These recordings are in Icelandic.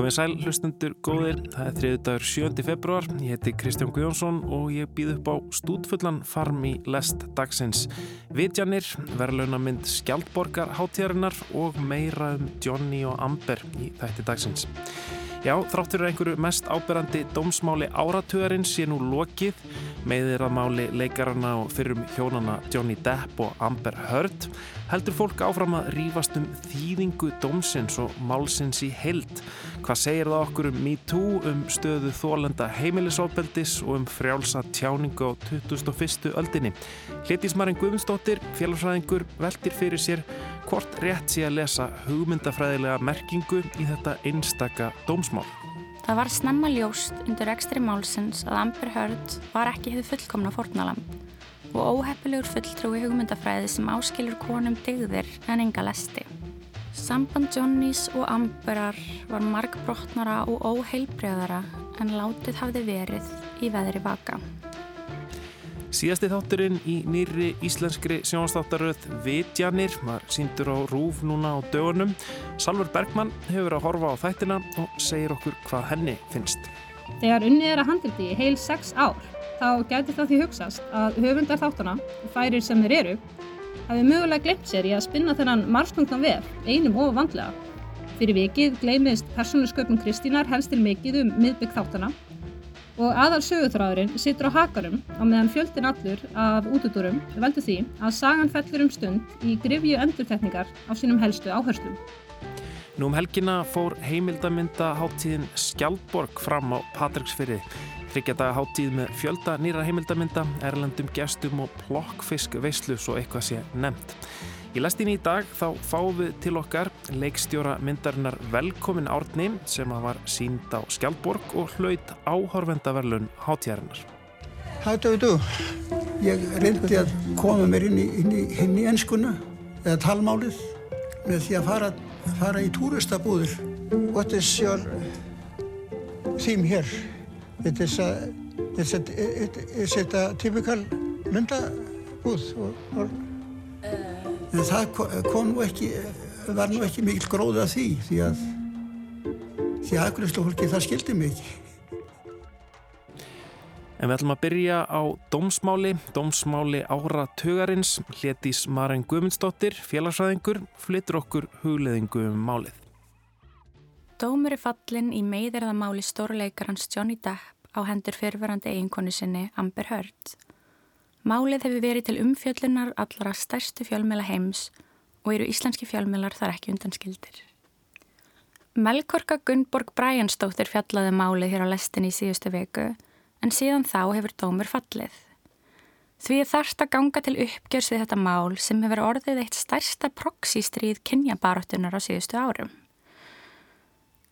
Komið sæl hlustundur góðir, það er þriðu dagur 7. februar, ég heiti Kristján Guðjónsson og ég býð upp á stúdfullan farm í lest dagsins. Vitjanir, verðlaunamynd Skjaldborgar hátíðarinnar og meira um Johnny og Amber í þætti dagsins. Já, þráttur er einhverju mest áberandi dómsmáli áratugarinn sé nú lokið meðir að máli leikarana og fyrrum hjónana Johnny Depp og Amber Heard heldur fólk áfram að rýfast um þýðingu dómsins og málsins í heild. Hvað segir það okkur um MeToo, um stöðu þólenda heimilisofbeldis og um frjálsa tjáningu á 2001. öldinni? Hlitismarinn Guðmundsdóttir, félagsræðingur, veldir fyrir sér hvort rétt sé að lesa hugmyndafræðilega merkingu í þetta einstaka dómsmál. Það var snemma ljóst undir ekstri málsins að Amber Heard var ekki hefði fullkomna fornalamb og óheppilegur fulltrúi hugmyndafræði sem áskilur konum digðir en enga lesti. Samband Johnnys og Amberar var margbrotnara og óheilbreyðara en látið hafði verið í veðri vaka. Síðasti þátturinn í nýri íslenskri sjónastáttaröð Vitjanir var síndur á rúf núna á dögunum. Salvar Bergmann hefur að horfa á þættina og segir okkur hvað henni finnst. Þegar unnið er að handildi í heil sex ár þá getur það því hugsast að höfundar þáttana, færir sem þeir eru, hafi mögulega glemt sér í að spinna þennan margstungna vef einum og vandlega. Fyrir vikið gleimist persónusköpun Kristínar helst til mikið um miðbygg þáttana og aðal sögutráðurinn situr á hakarum á meðan fjöldin allur af útudurum veldur því að sagan fellur um stund í grifju endurtekningar á sínum helstu áherslum. Nú um helgina fór heimildamynda háttíðin Skjaldborg fram á Patricksfyrði. Þryggjadaga háttíð með fjölda nýra heimildamynda, erlendum gestum og plokkfisk veislu svo eitthvað sé nefnt. Í lestinni í dag þá fáum við til okkar leikstjóra myndarinnar Velkomin Árni sem að var sínd á Skjaldborg og hlaut. How do you do? Ég reyndi að koma mér inn í, inn í, inn í ennskuna eða talmálið með því að fara, fara í túristabúður. What is your theme here? It is a, it's a, it, is it a typical myndabúð? Or, or En það kom nú ekki, var nú ekki mikil gróð að því því að því að aðgrunnslu það skildi mig ekki. En við ætlum að byrja á dómsmáli, dómsmáli ára tögarins, hlétís Maren Guðmundsdóttir, félagsræðingur, flyttur okkur hugleðingu um málið. Dómur er fallin í meðerðamáli stórleikarans Johnny Depp á hendur fyrirverandi eiginkonu sinni Amber Heard. Málið hefur verið til umfjöllunar allra stærstu fjölmjöla heims og eru íslenski fjölmjölar þar ekki undanskildir. Melkorka Gunnborg Bræjansdóttir fjallaði málið hér á lestin í síðustu veku en síðan þá hefur dómur fallið. Því þarft að ganga til uppgjörs við þetta mál sem hefur orðið eitt stærsta proxystríð kynjabarottunar á síðustu árum.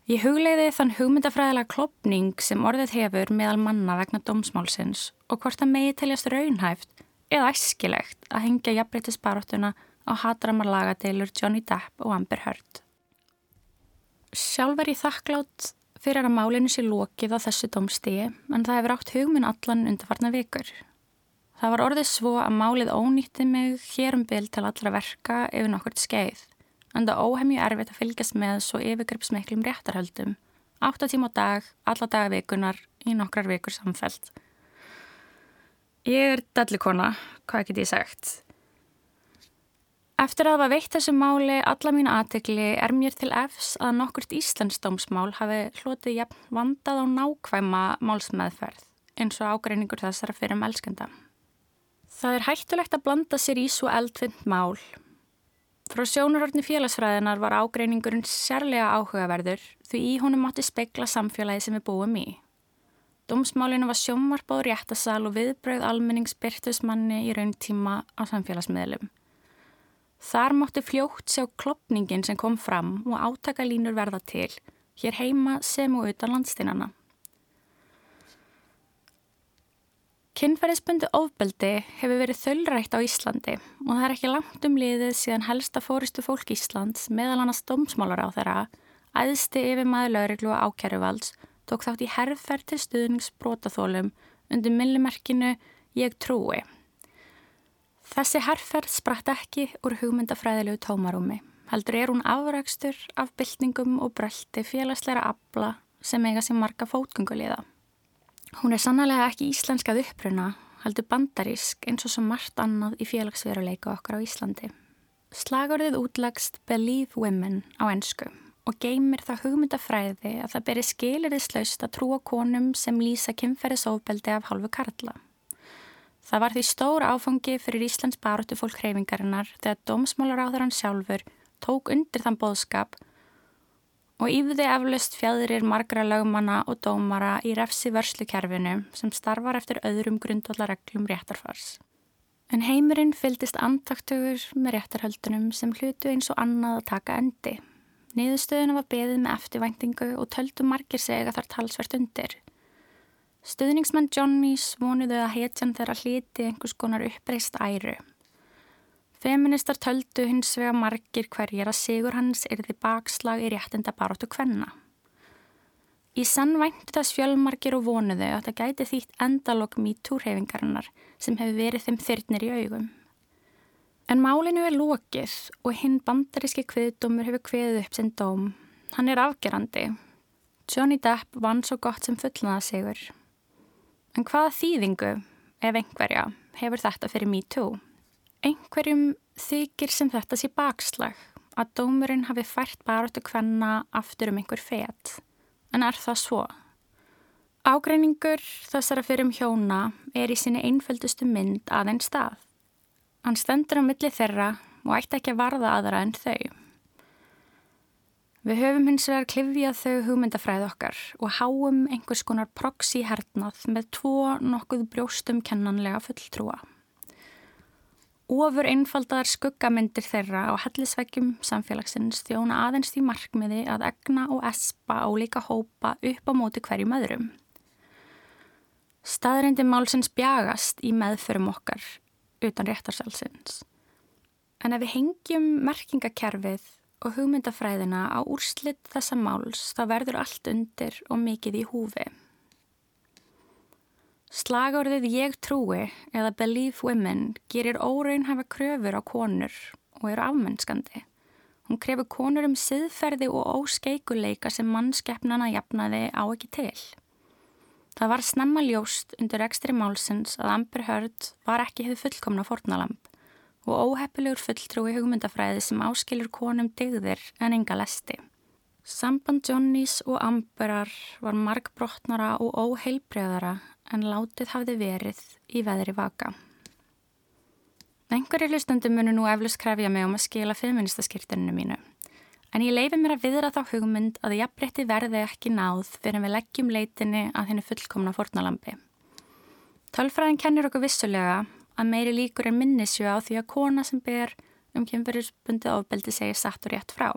Ég hugleiði þann hugmyndafræðilega klopning sem orðið hefur meðal manna vegna dómsmálsins og hvort það megi teljast raunhæft eða æskilegt að hengja jafnbreytisbaróttuna á hatramar lagadeilur Johnny Depp og Amber Heard. Sjálf er ég þakklátt fyrir að málinu sé lókið á þessu dómstígi en það hefur átt hugminn allan undarfarna vikur. Það var orðið svo að málið ónýtti mig hér um bil til allra verka yfir nokkurt skeið en það óhemju erfitt að fylgjast með svo yfirgripsmiklum réttarhöldum, 8 tíma á dag, alla dagavikunar, í nokkrar vikur samfelt. Ég er dallikona, hvað get ég sagt? Eftir að hafa veitt þessu máli alla mínu aðtegli er mér til efs að nokkurt Íslandsdómsmál hafi hlotið jafn vandað á nákvæma málsmeðferð eins og ágreiningur þessara fyrir um elskenda. Það er hættulegt að blanda sér í svo eldvind mál Frá sjónurhortni félagsfræðinar var ágreiningurinn sérlega áhugaverður því í honum mátti spekla samfélagi sem við búum í. Dómsmálinu var sjónvarp á réttasal og viðbröð almenningsbyrtusmanni í raun tíma á samfélagsmiðlum. Þar mátti fljótt sjá klopningin sem kom fram og átakalínur verða til, hér heima sem og utan landstínana. Kinnferðisbundi ofbeldi hefur verið þöllrætt á Íslandi og það er ekki langt um liðið síðan helsta fóristu fólk Íslands meðal annars dómsmálar á þeirra, æðsti yfir maður lauriglu og ákjæruvalds tók þátt í herðferð til stuðningsbrótaþólum undir millimerkinu Ég trúi. Þessi herðferð spratt ekki úr hugmyndafræðilegu tómarúmi, heldur er hún afrækstur af byltingum og bröldi félagsleira abla sem eiga sem marga fótgönguliða. Hún er sannlega ekki íslenskað uppruna, heldur bandarísk eins og svo margt annað í félagsveruleika okkar á Íslandi. Slagorðið útlagst Believe Women á ennsku og geymir það hugmyndafræði að það beri skiliriðslaust að trúa konum sem lýsa kynferðisofbeldi af hálfu karla. Það var því stór áfangi fyrir Íslands baróttu fólk hreyfingarinnar þegar dómsmálar á þeirran sjálfur tók undir þann bóðskap og yfði eflaust fjæðirir margra lögmanna og dómara í refsi vörslukerfinu sem starfar eftir öðrum grundvallareglum réttarfars. En heimurinn fyldist antaktugur með réttarhöldunum sem hlutu eins og annað að taka endi. Niðurstöðuna var beðið með eftirvæntingu og töldu margir seg að þar talsvert undir. Stöðningsmenn Johnnys vonuðu að hetjan þeirra hliti einhvers konar uppreist æru. Feministar töldu hins vega margir hverjir að sigur hans erði bakslag í réttinda baróttu kvenna. Í sann væntu þess fjölmargir og vonuðu að það gæti þýtt endalog mítúrhefingarinnar sem hefur verið þeim þyrnir í augum. En málinu er lókið og hinn bandaríski kviðdómur hefur kviðið upp sinn dóm. Hann er afgerandi. Johnny Depp vann svo gott sem fullnaða sigur. En hvaða þýðingu, ef einhverja, hefur þetta fyrir me too? Einhverjum þykir sem þetta sé bakslag að dómurinn hafi fært baróttu hvenna aftur um einhver fet. En er það svo? Ágreiningur þessara fyrir um hjóna er í sinni einföldustu mynd aðeins stað. Hann stendur á milli þeirra og ætti ekki að varða aðra en þau. Við höfum hins vegar klifjað þau hugmyndafræð okkar og háum einhvers konar proxy hernað með tvo nokkuð brjóstum kennanlega fulltrúa. Ofur einfaldar skuggamyndir þeirra á hellisveggjum samfélagsins þjóna aðeins því markmiði að egna og espa á líka hópa upp á móti hverjum öðrum. Staðrindi málsins bjagast í meðförum okkar utan réttarsalsins. En ef við hengjum merkingakerfið og hugmyndafræðina á úrslitt þessa máls þá verður allt undir og mikið í húfi. Slagorðið ég trúi eða believe women gerir óraunhafa kröfur á konur og eru afmennskandi. Hún krefur konur um siðferði og óskeikuleika sem mannskeppnana jafnaði á ekki til. Það var snemma ljóst undir ekstri málsins að Amber Heard var ekki hefð fullkomna fornalamp og óheppilegur fulltrúi hugmyndafræði sem áskilur konum digðir en enga lesti. Samband Johnnys og Amberar var margbrotnara og óheilbreyðara en látið hafði verið í veðri vaka. Engar í hlustandi munu nú eflust krefja mig um að skila feministaskirtuninu mínu. En ég leifi mér að viðra þá hugmynd að jafnbreytti verði ekki náð fyrir við leggjum leitinni að henni fullkomna fornalambi. Tölfræðin kennir okkur vissulega að meiri líkur en minnisju á því að kona sem ber um kemverðisbundið ofbeldi segir satt og rétt frá.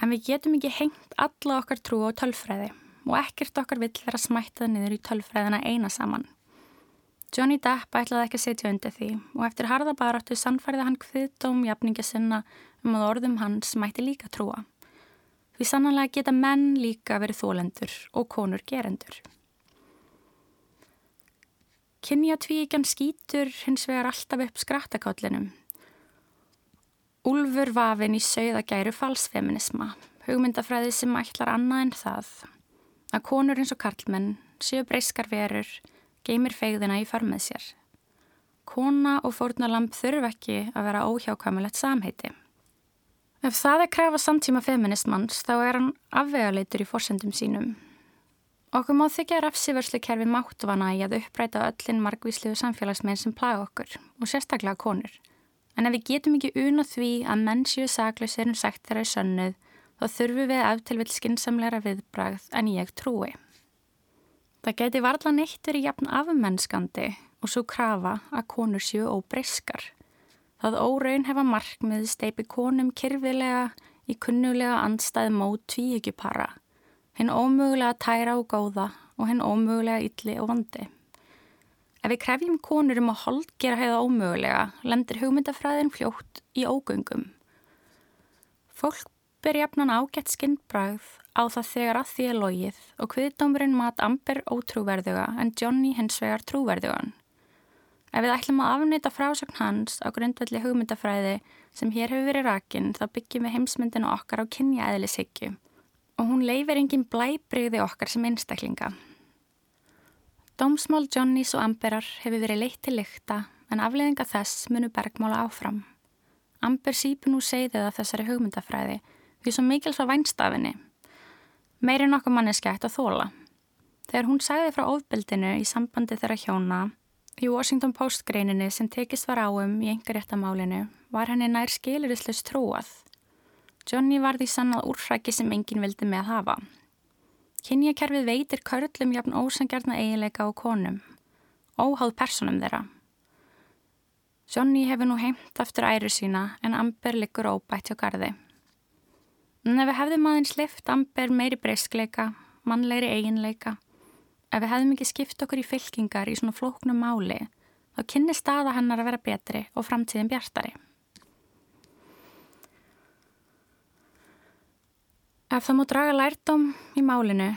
En við getum ekki hengt alla okkar trú á tölfræði og ekkert okkar vill vera smættað niður í tölfræðina eina saman. Johnny Depp ætlaði ekki að setja undir því og eftir harða baráttu sannfærði hann hviðdóm jafninga sinna um að orðum hans mætti líka trúa. Því sannanlega geta menn líka verið þólendur og konur gerendur. Kynjatvíkjan skýtur hins vegar alltaf upp skrattakállinum. Úlfur vafin í sauðagæru falsfeminisma, hugmyndafræði sem ætlar annað en það. Að konur eins og karlmenn séu breyskar verur, geymir fegðina í farmið sér. Kona og fórnalamp þurf ekki að vera óhjákvæmulegt samheiti. Ef það er krafa samtíma feminismans þá er hann afvegaleitur í fórsendum sínum Okkur má þykja refsivörslukerfi máttvana í að uppræta öllin margvísliðu samfélagsmein sem plaga okkur og sérstaklega konur. En ef við getum ekki unna því að menn séu saklusir en sagt þeirra í sönnuð þá þurfum við eftir vil skinsamleira viðbragð en ég trúi. Það geti varla neittur í jafn afmennskandi og svo krafa að konur séu óbreyskar. Það óraun hefa markmið steipi konum kyrfilega í kunnulega andstæð mót tvíegjupara hinn ómögulega tæra og góða og hinn ómögulega ylli og vandi. Ef við krefjum konur um að holdgera heiða ómögulega, lendir hugmyndafræðin fljótt í ógöngum. Fólk ber jafnan ágætt skinnbrað á það þegar að því er logið og hviðdómurinn mat Amber ótrúverðuga en Johnny hins vegar trúverðugan. Ef við ætlum að afnýta frásögn hans á grundvelli hugmyndafræði sem hér hefur verið rakinn þá byggjum við heimsmyndinu okkar á kynja eðlishyggju og hún leifir engin blæbreyði okkar sem einstaklinga. Dómsmál Johnnys og Amberar hefur verið leitt til lykta en afleðinga þess munu bergmála áfram. Amber sípu nú segðið að þessari hugmyndafræði því svo mikil svo vænstafinni. Meiri nokkuð manneskægt að þóla. Þegar hún sagði frá ofbeldinu í sambandi þeirra hjóna Í Washington Post greininni sem tekist var áum í engaréttamálinu var henni nær skilurislust trúað. Johnny var því sannað úrfræki sem enginn vildi með hafa. Kynjakerfið veitir körlum jafn ósangjarna eiginleika á konum, óháð personum þeirra. Johnny hefur nú heimt aftur æru sína en Amber liggur óbætt hjá gardi. En ef við hefðum aðeins lift Amber meiri breyskleika, mannleiri eiginleika, Ef við hefðum ekki skipt okkur í fylkingar í svona flóknum máli, þá kynni staða hennar að vera betri og framtíðin bjartari. Ef það múi draga lærdom í málinu,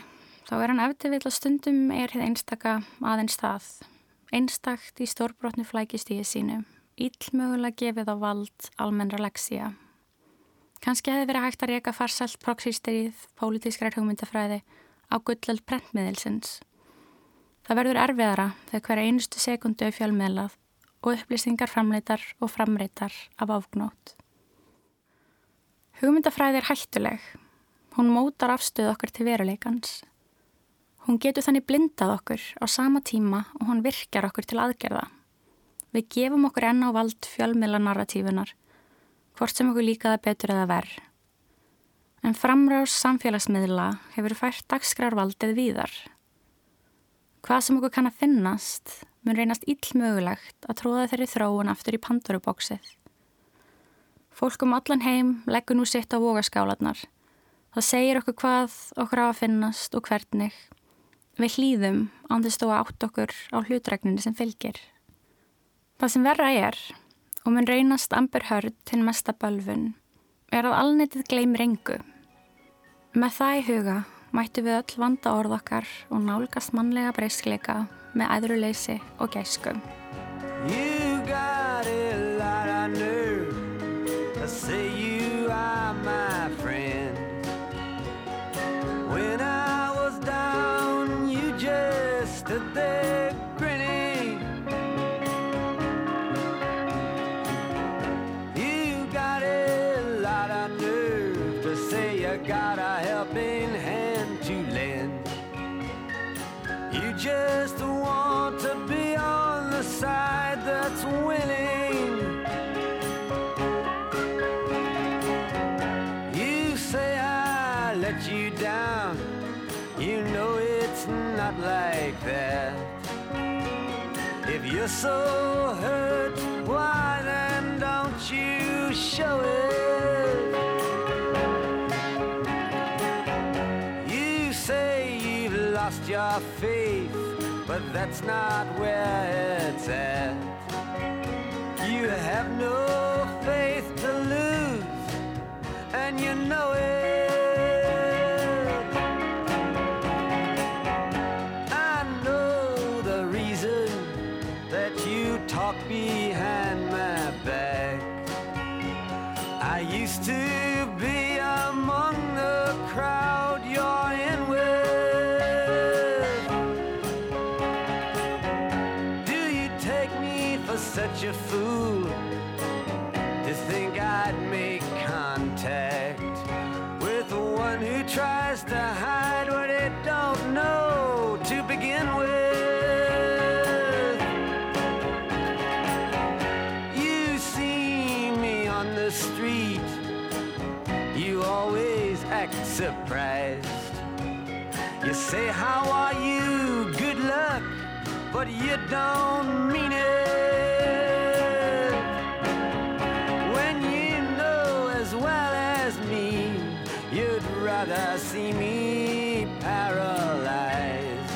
þá er hann eftir vill að stundum er hér einstaka aðeins það. Einstakt í stórbrotnu flækistíði sínu, íllmögulega gefið á vald almennra leksíja. Kanski hefði verið hægt að reyka farsalt proxýsterið, pólitískrar hugmyndafræði á gullöld prentmiðilsins Það verður erfiðara þegar hverja einustu sekundu er fjölmiðlað og upplýsingar framleitar og framreitar af áfgnót. Hugmyndafræði er hættuleg. Hún mótar afstöð okkur til veruleikans. Hún getur þannig blindað okkur á sama tíma og hún virkjar okkur til aðgerða. Við gefum okkur enn á vald fjölmiðla narratífunar, hvort sem okkur líkaða betur eða verð. En framrás samfélagsmiðla hefur fært dagskrarvaldið víðar. Hvað sem okkur kann að finnast mun reynast illmögulegt að tróða þeirri þróun aftur í pandurubóksið. Fólk um allan heim leggur nú sitt á vogaskálanar. Það segir okkur hvað okkur á að finnast og hvernig. Við hlýðum þó að átt okkur á hlutregninu sem fylgir. Það sem verra er, og mun reynast Amber Heard til mesta bölfun, er að alnetið gleymir engu. Með það í huga mættu við öll vanda orð okkar og nálgast mannlega breyskleika með æðruleysi og gæskum. Know it's not like that. If you're so hurt, why then don't you show it? You say you've lost your faith but that's not where it's at. You have no faith to lose, and you know it. But you don't mean it. When you know as well as me, you'd rather see me paralyzed.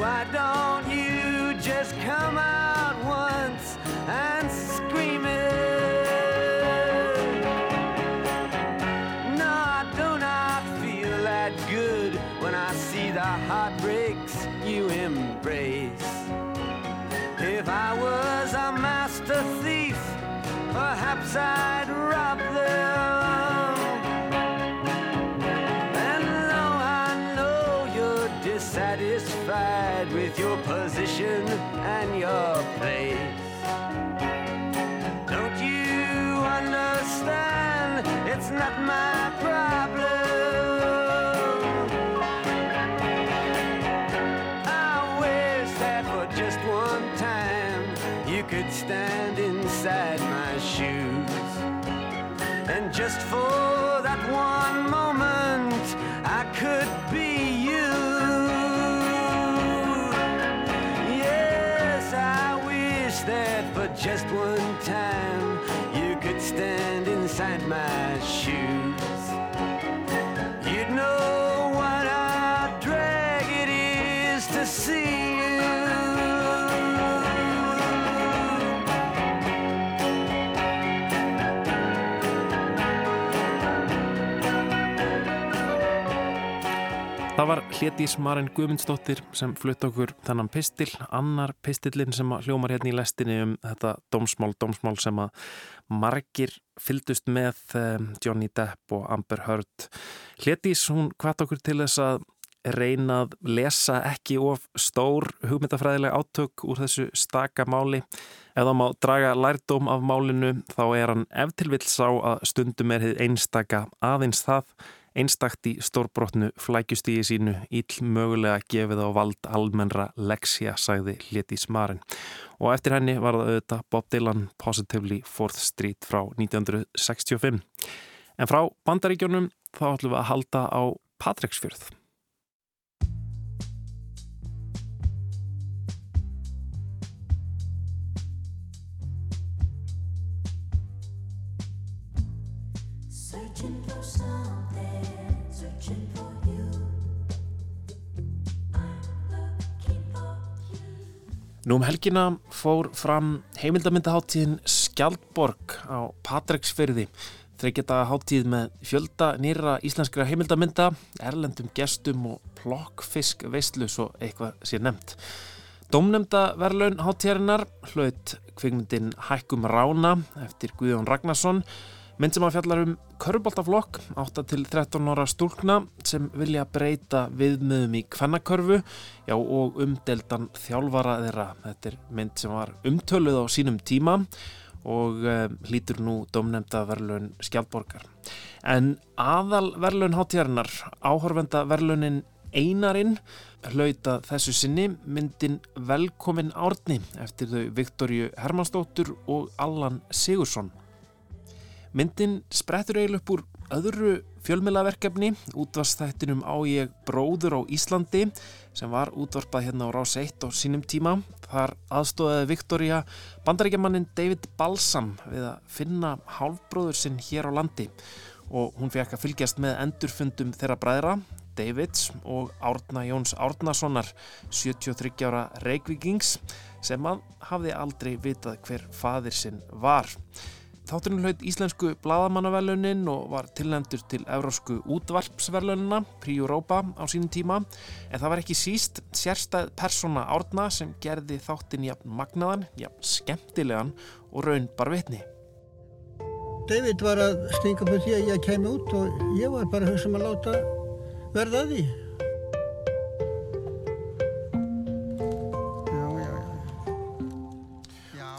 Why don't you just come out once and scream it? No, I do not feel that good when I see the heartbreaks outside. Just for that one moment, I could be you. Yes, I wish that for just Hlétís Marin Guðmundsdóttir sem flutt okkur þennan pistil, annar pistillin sem hljómar hérna í lestinni um þetta dómsmál, dómsmál sem að margir fyldust með um, Johnny Depp og Amber Heard. Hlétís, hún hvart okkur til þess að reyna að lesa ekki of stór hugmyndafræðilega átök úr þessu staka máli. Ef það má draga lærdóm af málinu þá er hann eftirvill sá að stundum er þið einstaka aðeins það einstakt í stórbrotnu flækjustígi sínu íll mögulega gefið á vald almennra leksja, sagði Leti Smarin. Og eftir henni var það auðvitað Bob Dylan Positively 4th Street frá 1965. En frá bandaríkjónum þá ætlum við að halda á Patreksfjörð. Nú um helgina fór fram heimildamindaháttíðin Skjaldborg á Patreksfyrði. Þreikjata háttíð með fjölda nýra íslenskra heimildamynda, erlendum gestum og plokkfisk veistlu svo eitthvað sé nefnt. Dómnefnda verðlaun háttíðarinnar hlaut kvikmyndin Hækkum Rána eftir Guðjón Ragnarsson mynd sem að fjallar um körfuboltaflokk 8 til 13 ára stúlkna sem vilja breyta viðmiðum í kvennakörfu já og umdeldan þjálfara þeirra. Þetta er mynd sem var umtöluð á sínum tíma og uh, hlýtur nú domnefnda verðlun Skjaldborgar. En aðal verðlun hátíðarinnar, áhorfenda verðlunin Einarinn hlauta þessu sinni myndin Velkomin Árni eftir þau Viktoríu Hermannsdóttur og Allan Sigursson. Myndin sprettur eiginlega upp úr öðru fjölmiðlaverkefni, útvarstættinum á ég bróður á Íslandi sem var útvarpað hérna á rás 1 á sínum tíma. Þar aðstóðaði Viktoria bandaríkjamannin David Balsam við að finna hálfbróður sinn hér á landi og hún fekk að fylgjast með endurfundum þeirra bræðra, Davids og Árna Jóns Árnasonar, 73 ára reikvíkings sem að hafði aldrei vitað hver fadir sinn var. Þátturinn hlaut íslensku bladamannaverlunin og var tilnendur til evrósku útvarpsverlunina, Príu Rópa, á sínum tíma. En það var ekki síst sérstæð persóna árna sem gerði þáttin jafn magnaðan, jafn skemmtilegan og raun bar vitni. David var að stinga upp því að ég kemi út og ég var bara að hugsa um að láta verða að því.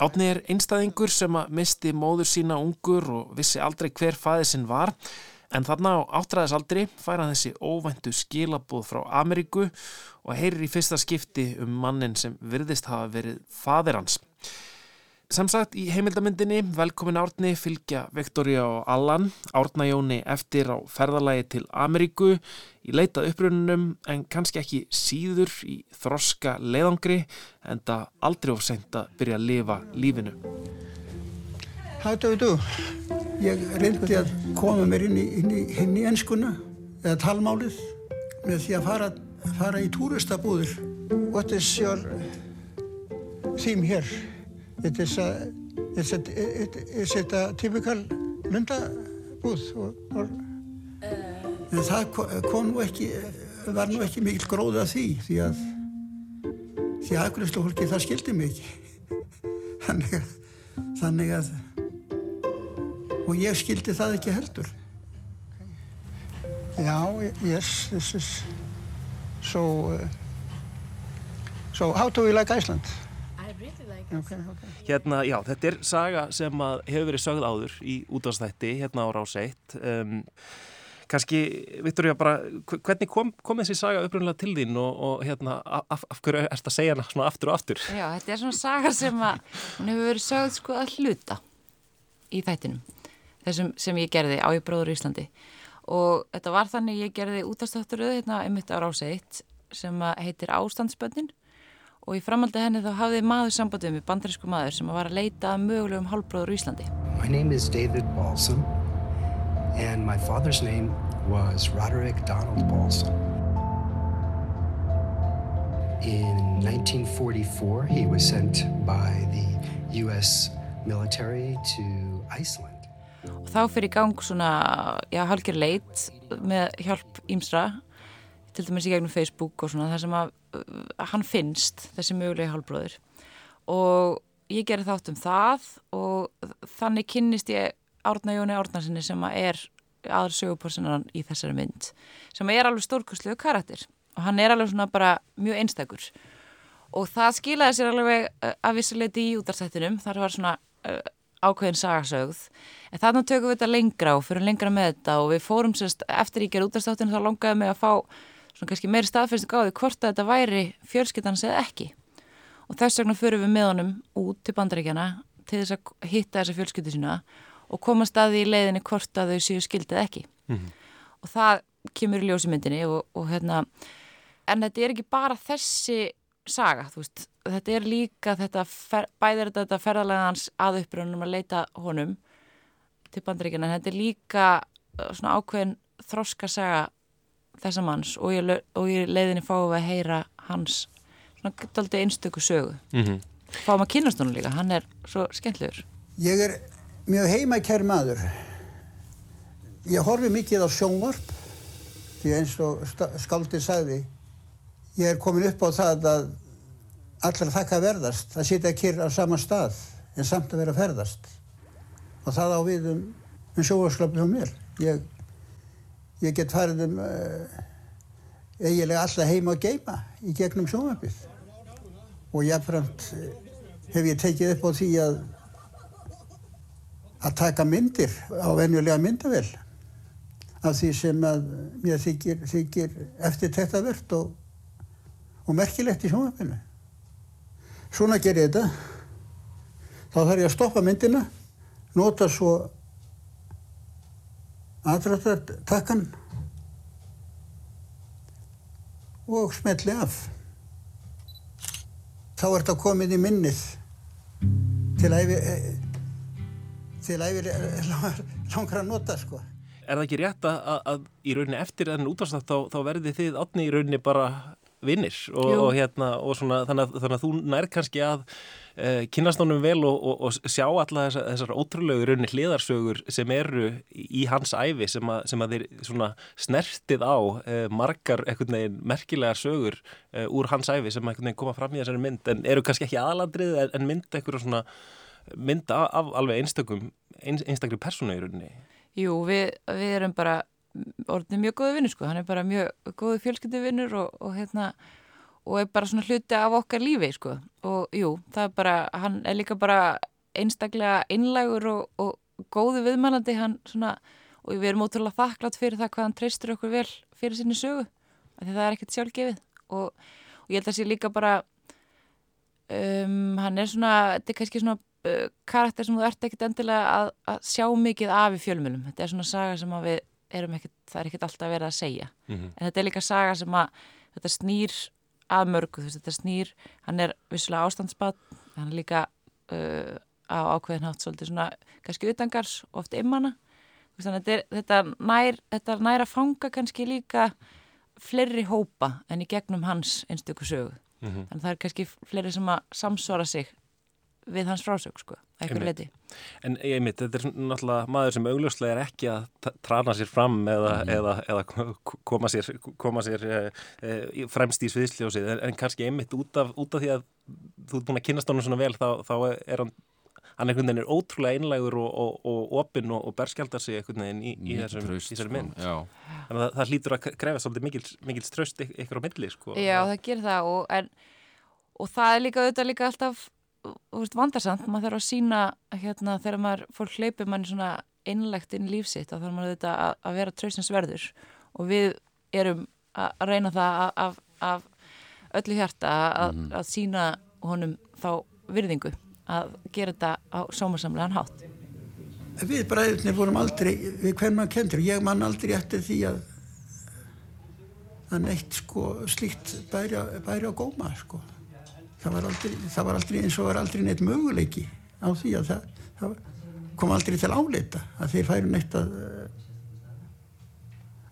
Átni er einstæðingur sem að misti móður sína ungur og vissi aldrei hver faðið sinn var en þarna á áttræðisaldri fær hann þessi óvæntu skilabóð frá Ameríku og heyrir í fyrsta skipti um mannin sem virðist hafa verið faðir hans. Sem sagt í heimildamindinni velkomin Árni fylgja Viktoria og Allan Árna Jóni eftir á ferðalagi til Ameríku í leitað upprununum en kannski ekki síður í þroska leiðangri en það aldrei of seint að byrja að lifa lífinu. Do you do? Ég reyndi að koma mér inn í, inn í, inn í enskuna eða talmálið með því að fara, fara í túristabúðir. What is your theme here? It is a, it's a, it, is it a typical lundabúð? Or? En það ko- kom nú ekki, var nú ekki mikil gróða því því að því að afgriðslu fólki það skildi mig ekki. þannig að þannig að og ég skildi það ekki heldur. Já, yes, this is so, uh, so how do you like Iceland? Okay, okay. Hérna, já, þetta er saga sem að hefur verið sögð áður í útastætti hérna á Rás 1 um, kannski, Viktoria, bara hv- hvernig kom, kom þessi saga upprunnilega til þín og, og hérna, af, af hverju erst að segja hana aftur og aftur? Já, þetta er svona saga sem að hún hefur verið sögð sko að hluta í þættinum þessum sem ég gerði á ég bróður í Íslandi og þetta var þannig ég gerði útastátturöðu hérna einmitt á Rás 1 sem að heitir Ástandsbönnin og í framaldi henni þá hafði maður sambandið með bandarísku maður sem var að leita að mögulegum hálfbróður í Íslandi My name is David Balsam, and my father's name was Roderick Donald Balsam. In 1944, he was sent by the U.S. military to Iceland. og þá fyrir í gang svona, já, hálfgerð leit með hjálp ímsra til dæmis í gegnum Facebook og svona þar sem að hann finnst þessi mögulegi hálfbróður og ég gerði þátt um það og þannig kynnist ég Árna Jóni Árnarsinni sem er aður söguporsinan í þessari mynd sem er alveg stórkustlegu karakter. Og hann er alveg svona bara mjög einstakur. Og það skilaði sér alveg uh, að vissuleiti í útarsættinum þar var svona uh, ákveðin sagasögð. En þarna tökum við þetta lengra og fyrir lengra með þetta. Og við fórum sérst eftir ég gerði útarstáttinu þá longaði mig að fá svona kannski meiri staðfærsting á því hvort að þetta væri fjölskyldans eða ekki. Og þess vegna fyrir við með honum út til bandaríkjana til þess að hitta þessa fjölskyldu sína og koma staði í leiðinni hvort að þau séu skildið ekki. Og það kemur í ljósimyndinni og, og hérna en þetta er ekki bara þessi saga, þú veist, þetta er líka þetta, fer, bæðir þetta, ferðalega hans að upprönnum að leita honum til bandaríkjana, en þetta er líka uh, svona ákveðin þroska saga þessa manns og lau- og í leiðinni fáum við að heyra hans svona gettaldi einstöku sögu Mm -hmm. fáum að kynast honum líka, hann er svo skemmtlegur Ég er mjög heimakær maður. Ég horfi mikið á sjónvarp, því eins og skáldið sagði, ég er komin upp á það að allar þakka verðast, að sitja kyrr á sama stað, en samt að vera að ferðast. Og það á við um, um sjónvarpslöfni hjá mér. Ég, ég get farið um uh, eiginlega alltaf heima að geima í gegnum sjónvarpið. Og jáfnframt eh, hef ég tekið upp á því að að taka myndir á venjulega myndavel af því sem að mér þykir, þykir eftirtektavert og, og merkilegt í sjónvarpinu. Svona ger ég þetta. Þá þarf ég að stoppa myndina, nota svo aðrættartakkan og smetli af. Þá er þetta komið í minnið til æfi, til æfi langar að nota sko. Er það ekki rétt að, að í rauninni eftir þennan útvarsnátt þá, þá verði þið átni í rauninni bara vinnir og, og hérna og svona þannig að, þannig að þú nær kannski að uh, kynast honum vel og, og, og sjá alla þessar, þessar ótrúlegu í rauninni hliðarsögur sem eru í hans æfi sem að, sem að þeir svona snertið á uh, margar veginn merkilegar sögur uh, úr hans æfi sem koma fram í þessari mynd. En eru kannski ekki aðlandrið en, mynd einhverja svona mynd af, alveg einstökum ein, einstakri persónu í rauninni? Jú, við, við erum bara orðin mjög góði vinnur sko, hann er bara mjög góði fjölskyldu vinnur og, og hérna og er bara svona hluti af okkar lífi sko. Og jú, það er bara, hann er líka bara einstaklega einlægur og, og góði viðmælandi hann svona, og við erum ótrúlega þakklátt fyrir það hvað hann treystur okkur vel fyrir sinni sögu, því það er ekkert sjálfgefið. Og, og ég held að sé líka bara um, hann er svona, þetta er kannski svona uh, karakter sem þú ert ekkert endilega að, að sjá mikið af í fjölmjölum þetta er svona saga sem að við erum ekkert það er ekkert alltaf verið að segja Mhm. en þetta er líka saga sem að þetta snýr að mörgu, veist, þetta snýr hann er vissulega ástandsbad hann er líka uh, á ákveðin hátt svolítið svona, kannski utangars og oft immana þetta, þetta, nær, þetta nær að fanga kannski líka fleiri hópa en í gegnum hans einstöku sögu Mhm. þannig að það er kannski fleiri sem að samsvara sig við hans frásög sko, að eitthvað leiti En ég mitt, þetta er náttúrulega maður sem augljóslega er ekki að trana sér fram eða, eða, eða k- koma sér, koma sér e, e, fremst í sviðsljósið en, en kannski einmitt út af, út af því að þú ert búin að kynast honum svona vel þá, þá er hann hann einhvern veginn er ótrúlega einlægur og, og, og opinn og, og berskjaldar sig einhvern veginn í, í þessum, sko. mynd Já. þannig að það, það hlýtur að krefast svolítið mikils, mikils tröst yk- ykkur á milli sko. Já, það gerir það og, en, og það er líka auðvitað líka alltaf veist, vandarsamt, maður þarf að sína hérna, þegar maður fólk hleypir manni svona innlegt inn í lífsitt, þá þarf maður auðvitað að, að vera traustins verður. Og við erum að reyna það af, af, af öllu hjarta að, að sína honum þá virðingu að gera þetta á sómasamlegan hátt. Við bræðurnir vorum aldrei, við hvern maður kendur, ég man aldrei eftir því að að neitt sko slíkt bæri á góma sko. Það var, aldrei, það var aldrei eins og var aldrei neitt möguleiki á því að það, það kom aldrei til áleita að þeir færu neitt að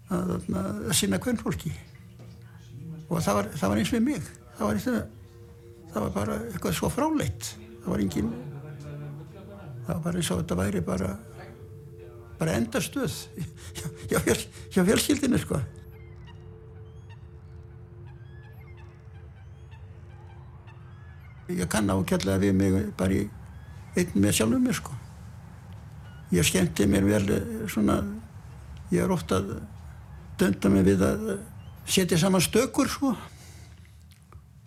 að, að, að sinna hvern fólki og það var, það var eins við mig. Það var, og, það var bara eitthvað svo fráleitt. Það var engin það var bara eins og þetta væri bara bara endastöð hjá, hjá, hjá fjölskyldinu sko ég kann ákjallega við mig bara í einn með sjálfum mér sko ég skemmti mér vel eh, svona ég er ofta að dönda mig við að eh, setja saman stökur sko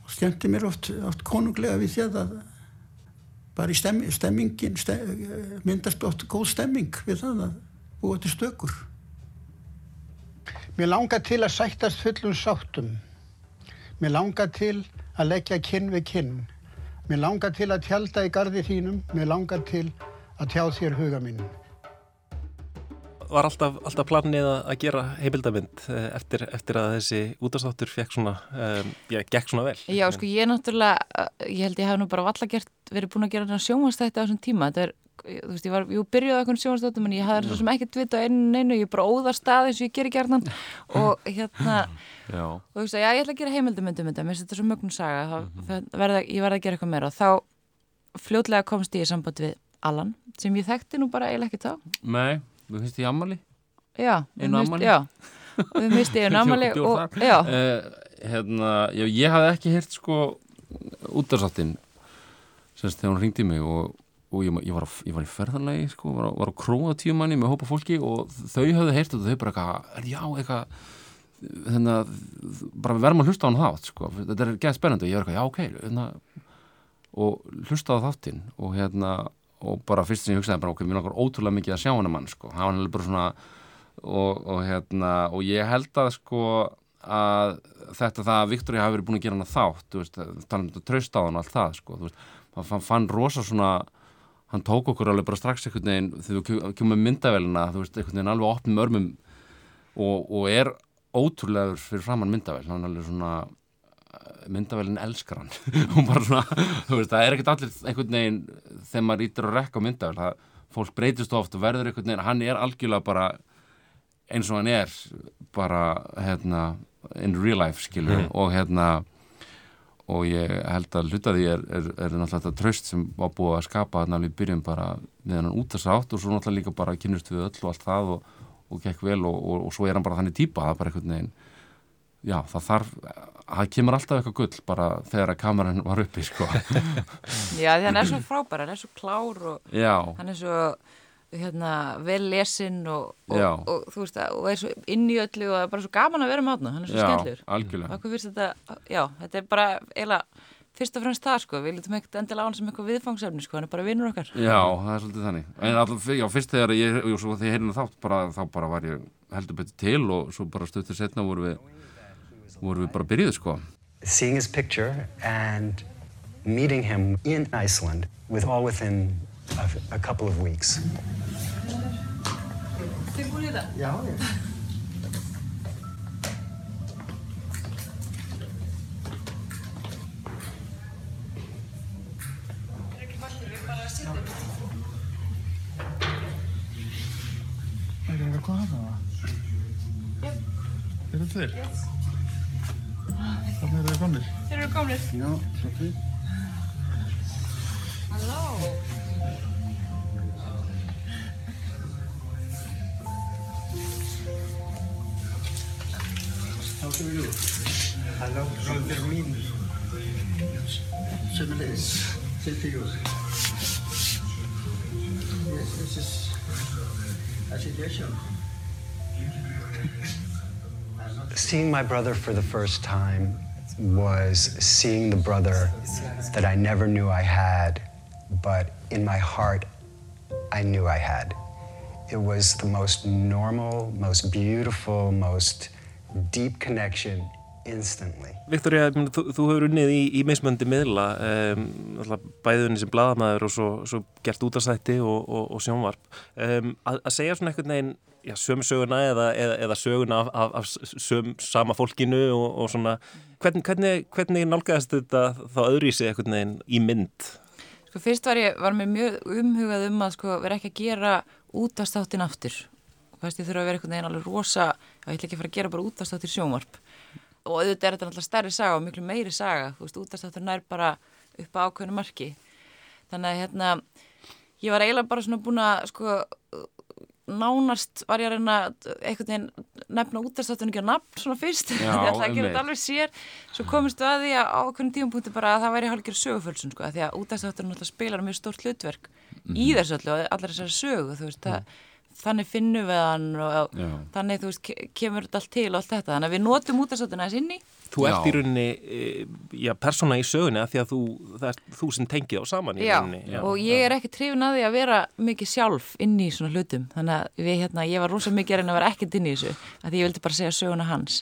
og skemmti mér oft, oft konunglega við því að bara í stemmi, stemmingin stem, myndast oft góð stemming við það að búa til stökur Mér langar til að sættast fullum sáttum. Mér langar til að leggja kinn við kinn. Mér langar til að tjálta í gardi þínum. Mér langar til að tjá þér huga minn. Var alltaf, alltaf planið að að gera heimildamind eh, eftir, eftir að þessi útastáttur fekk svona, um, já, gekk svona vel Já, sko, ég er náttúrulega, uh, ég held ég hef nú bara valla gert, verið búin að gera sjómanstætti á þessum tíma. Þetta er, þú veist, ég var, jú, byrjuði eitthvað sjómanstættum en ég hafði svo sem ekkert vita á einu neinu, ég bara óðar stað eins og ég gerir gerðan og hérna, Já. og þú veist, já, ég ætla að gera heimildamöndum þetta, mér finnst þetta svo mögnum saga, þá mm verða, ég verða að gera eitthvað meira og þá fljótlega komst ég í samband við Allan, sem ég þekkti nú bara eiginlega ekki þá. Nei, þú finnst því ammali? Já, Einu afmæli? Já, og við misti einu ammali og, já, Eh, hérna, já, ég hafði ekki heyrt sko útarsáttin semst þegar hún ringdi mig og, og ég, ég, var, á, ég var í ferðanlegi sko, var, var á króa tíu manni með hópa fólki og þau hafði heyrt og þau bara eitthvað, er já, eitthvað þannig að bara við verðum að hlusta á hann þátt sko, þetta er geð spennandi. Og ég var eitthvað, já, ok hérna, og hlusta á þáttinn og hérna og bara fyrst sem ég hugsaði bara, ok, mér langar ótrúlega mikið að sjá hann mann, sko, hann alveg bara svona og, og hérna og ég held að sko að þetta það að Viktoria hafi verið búin að gera hann þátt, þú veist, tala um þetta traust á hann og allt það, sko, þú veist, hann fann rosa svona, hann tók okkur alveg bara strax einhvern veginn, þegar við kemum með myndavélina, þú veist, einhvern veginn alveg opnum örmum og, og er ótrúlegur fyrir framann myndavél, hann er alveg svona myndavélinn elskar hann. Og bara svona, þú veist, það er ekkert allir einhvern veginn, þegar maður ítir að rekka á myndavél, það, fólk breytist oft og verður einhvern veginn, hann er algjörlega bara eins og hann er bara, hérna in real life, skilur, og hérna og ég held að hluta því er, er, er náttúrulega þetta tröst sem var búið að skapa alveg í byrjun bara með hann út þess átt og svo náttúrulega líka bara kynnust við öll og allt það og, og gekk vel og, og, og svo er hann bara þannig típa, það er bara einhvern veginn já, það þarf, það kemur alltaf eitthvað gull bara þegar að kameran var uppi, sko. Já, því hann er svo frábær, hann er svo klár og já, hann er svo hérna, vel lesinn og, og, Já. og, þú veist að, og er svo inn í öllu og það er bara svo gaman að vera með hann hann er svo já, skemmtlur algjörlega þetta, já, þetta er bara eiginlega fyrst og fremst það sko, við lítum ekkert endilega á hann sem eitthvað viðfangsefni sko, hann er bara vinnur okkar. Já, það er svolítið þannig. En alltaf, já, fyrst þegar ég, jú, svo þegar ég heyrðin þátt, bara, þá bara var ég heldur betur til og svo bara stöttur setna voru við, voru við bara byrjuð, sko. Seeing his picture and meeting him in Iceland with all within a, a couple of weeks. Já, já. Er það að koma það? Er það tveir? Þannig eru þið komnir. Þeir eru komnir. Já, svo fyrir. How do? Hello. Same to you. Yes, this is a. Seeing my brother for the first time was seeing the brother that I never knew I had, but in my heart, I knew I had. It was the most normal, most beautiful, most deep connection instantly. Viktoria, meina, þú, þú hefur unnið í, í mismöndi miðla um, bæðunni sem bladamæður og svo, svo gert útastætti og, og, og sjónvarp um, að, að segja svona einhvern veginn já, sömu söguna eða, eða, eða söguna af, af, af söm, sama fólkinu og, og svona hvernig, hvernig, hvernig nálgæðast þetta þá öðru í sig einhvern veginn í mynd? Sko fyrst var ég, var mér mjög umhugað um að sko vera ekki að gera útastáttin aftur. Fæst ég þurfa að vera einhvern veginn alveg rosa, ég ætla ekki að fara að gera bara útastáttir sjónvarp. Og auðvitað er þetta náttúrulega stærri saga og miklu meiri saga, þú veist, útastáttur nær bara upp á ákveðinu marki. Þannig að hérna, ég var eiginlega bara svona búin að sko nánast var ég að reyna einhvern veginn nefna útastáttunum ekki að nafn svona fyrst, Já, því að það einmitt. þetta alveg sér. Svo komist við að því að á okkur tíumpunkti bara að það væri hálfgerð sögufölsun sko, því að útastáttunum náttúrulega spilar mjög stórt hlutverk í þessu öllu og allar þessari sögu þú veist, það, þannig finnum við hann og Já. þannig þú veist ke- kemur þetta allt til og allt þetta, þannig að við notum útastáttuna þess inni Þú ert Já. í rauninni, e, já, persóna í sögunni að því að þú, það er þú sem tengið á saman í Já, rauninni. og ég er ekki trefin að því að vera mikið sjálf inn í svona hlutum. Þannig að við, hérna, ég var rosa mikið að reyna að vera ekkert inn í þessu að því ég vildi bara segja söguna hans.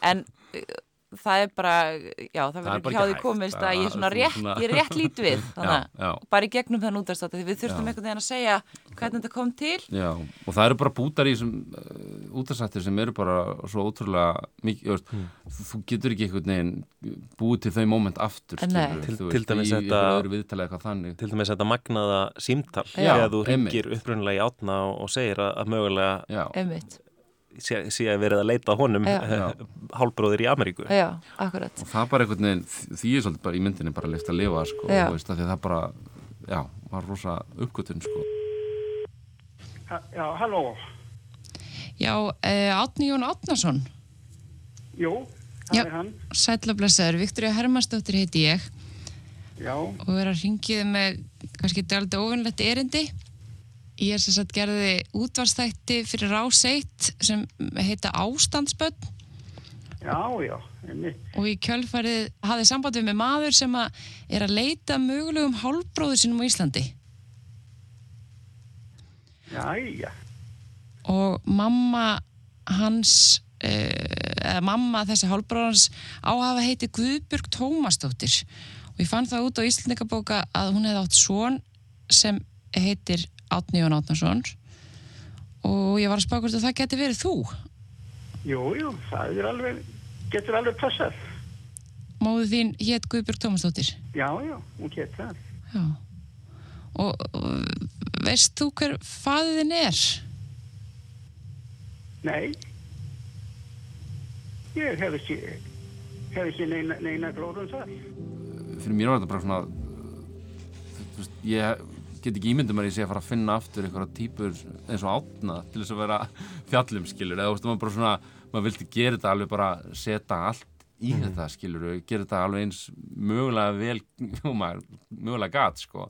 En uh, það er bara já, það er verður ekki hjá því komist Það að ég er svona rétt, svona- ég er rétt lít við þannig að já. bara í gegnum þann útastáttu því við þurftum einhvern veginn að segja hvernig þetta kom til. Já, og það eru bara bútar í þessum uh, útastættir sem eru bara svo ótrúlega mikið, þú veist, þú, getur ekki einhvern veginn búið til þau moment aftur, Nei. skilurðu, Til- þú til veist, dæmis í þetta- einhverju viðtalið eitthvað þannig. Til dæmis þetta magnaða símtal Já, þegar þú ringir upprunnilega í átna og, segir að, að mögulega Já, sé, sé að verið að leita að honum Já. eh, hálbróðir í Ameríku. já, akkurat og það bara einhvern veginn, því er svolítið bara í myndinni bara leist að lifa, sko, Já. þú veist, af því að það bara, já, var rosa uppgötun, sko. Já, halló. Já, uh, Átni Jón Átnason, Jú, Já. það er hann. sætlablasaður, Viktoria Hermannsdóttir heiti ég Já, og er að ringið með kannski dálítið ofinlegt erindi. Ég er sem sagt gerði útvarstætti fyrir Rás 1 sem heita Ástandsbönn já, já, einmitt. og í kjölfarið hafði samband við með maður sem að er að leita mögulegum hálfbróður sínum á Íslandi. Já, já, og mamma hans eh, eða mamma þessi hálfbróðans á að hafa heiti Guðbjörg Tómasdóttir. Og ég fann það út á Íslandingabóka að hún hefði átt son sem heitir Átni Jón Átnason og ég var að spá hvort að það geti verið þú jú, jú, það er alveg, getur alveg passað. móðu þín hétt Guðbjörg Tómasdóttir Já, já, hún get það. Já. Og, og veist þú hver faðið þinn er? Nei, ég hef ekki, hef ekki neina, neina glóðum það. Fyrir mér var þetta bara svona, ég get ekki ímyndum að ég sé að fara að finna aftur einhverja típur eins og átna til þess að vera fjallum, skilur, eða þú veist, maður bara svona, maður vildi gera þetta alveg bara setja allt í þetta, skilur, gera þetta alveg eins mögulega vel, og mögulega gat, sko,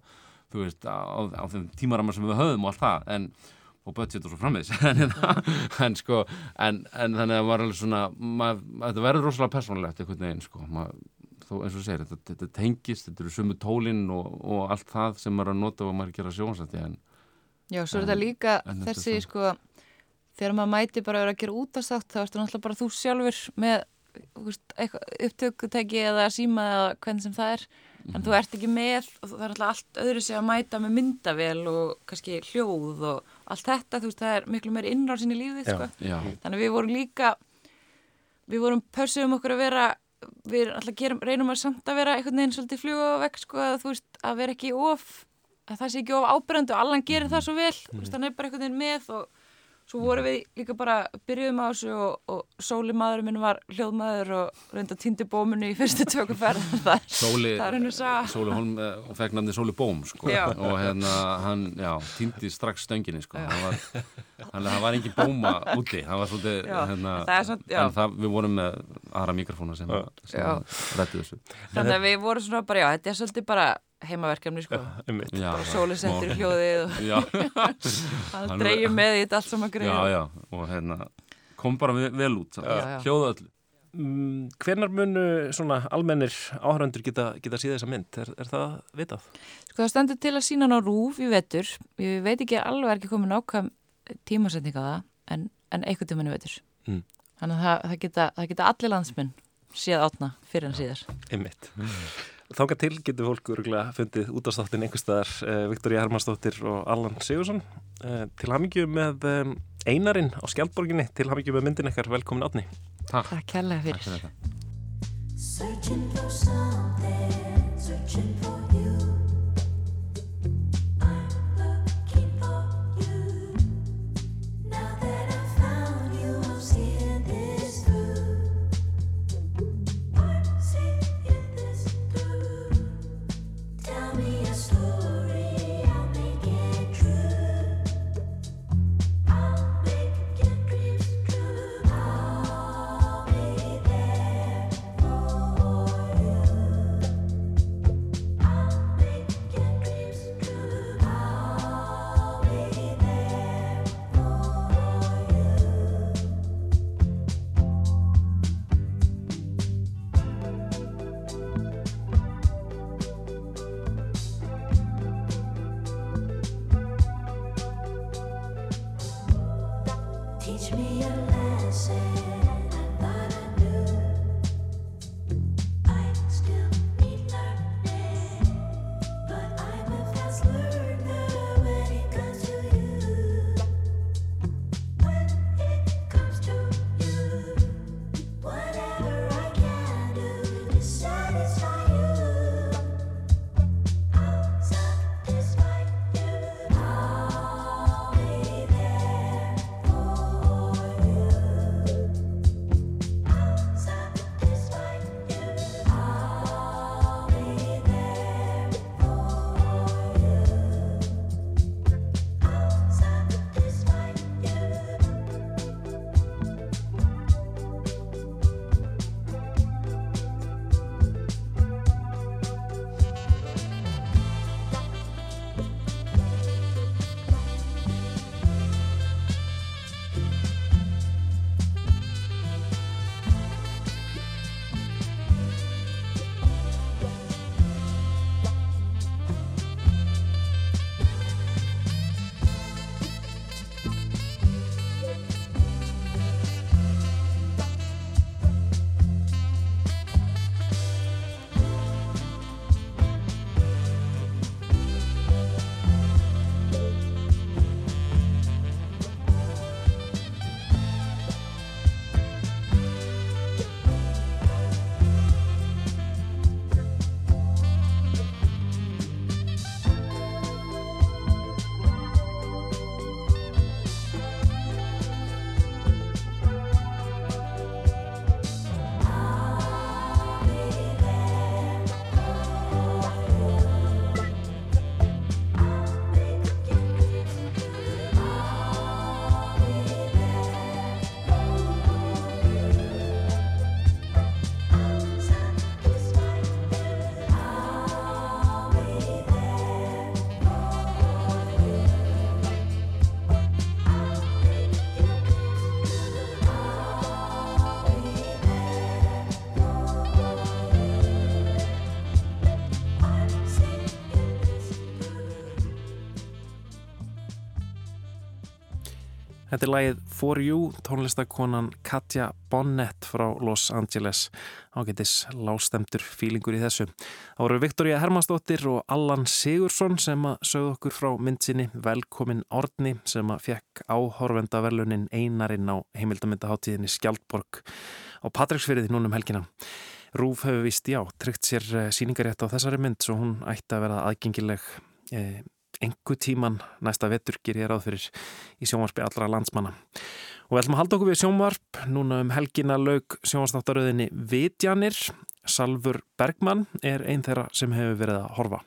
þú veist, á, á þeim tímaramar sem við höfum og allt það, en, og budget og svo frammiðs, en, en sko, en, en þannig að maður alveg svona, maður, þetta verður rosalega persónulegt einhvern veginn, sko, maður, þó eins og þú segir, þetta, þetta tengist, þetta eru sumu tólinn og, og allt það sem maður er að nota og maður er að gera sjónsætti, en Já, svo er þetta líka þessi það. sko þegar maður mæti bara að vera að gera útastátt þá ertu náttúrulega bara þú sjálfur með þú upptökutæki eða síma eða hvernig sem það er en Mhm. þú ert ekki með og það er alltaf allt öðru sig að mæta með myndavél og kannski hljóð og allt þetta, þú veist, það er miklu meiri innrásin í lífið, sko. já, Þannig við vorum líka við vorum pössuðum okkur að vera við alltaf gerum, reynum að samt að vera einhvern veginn svolítið fluga á vekk sko að þú veist að vera ekki of að það sé ekki of ábyrjandi og allan gerir það svo vel þú veist hann er bara einhvern veginn með og svo vorum við líka bara byrjuðum á þessu og, og Sóli maðurinn minn var hljóðmaður og reynda týndi bóminu í fyrstu tökuferð það, er- Sóli, það er hennu saga Sóli Holm eh, og fekk nafni Sóli Bóm, sko, Já. og hérna, hann, já, týndi strax stönginni, sko, það var, þannig að það var engin bóma úti, það var svolítið, Já, hérna, er já. en það, við vorum með aðra mikrofóna sem, Já. sem rættu þessu. þannig að við vorum svona bara já, þetta er svolítið bara heimaverkefni sko einmitt. Já, bara já, sóli settur í smá- hljóðið og Já. hann Hann- dreigir með í þetta allt saman greið Já, já, og hérna kom bara vel, út hljóða öllu Mm, Hvenar munu svona almennir áhöröndur geta, geta síða þessa mynd? Er, er það vitað? Sko það stendur til að sína hann á rúf í vetur ég veit ekki alveg er ekki komið nákvæm tímasetning á það en, en einhvern tímann í vetur Mm. þannig að það, það, geta, það geta allir landsmenn séð átna fyrir hann síðar Einmitt. Þánga til getur fólk örgulega fundið út af státtin einhverstaðar uh, Viktoria Hermannsdóttir og Allan Sigursson uh, til hamingju með um, einarinn á Skjaldborginni til hamingju með myndin ekkar velkomin átni Takk, Takk kærlega fyrir. fyrir Þetta er lagið For You, tónlistakonan Katja Bonnet frá Los Angeles. Ágætis lástemtur fílingur í þessu. Það voru Viktoria Hermannsdóttir og Allan Sigursson sem að sögðu okkur frá myndsinni Velkomin Orni sem að fekk áhorvendaverlunin einarinn á heimildamindaháttíðinni Skjaldborg á Patræksfyrði núnum helgina. Rúf hefur vist, já, tryggt sér síningarétt á þessari mynd svo hún ætti að vera aðgengileg eh, engu tíman næsta vetur ger ég ráð fyrir í sjónvarpi allra landsmanna. Og við ætlum að halda okkur við sjónvarp, núna um helgina laug sjónvarstáttaröðinni Vitjanir, Salfur Bergmann er einn þeirra sem hefur verið að horfa.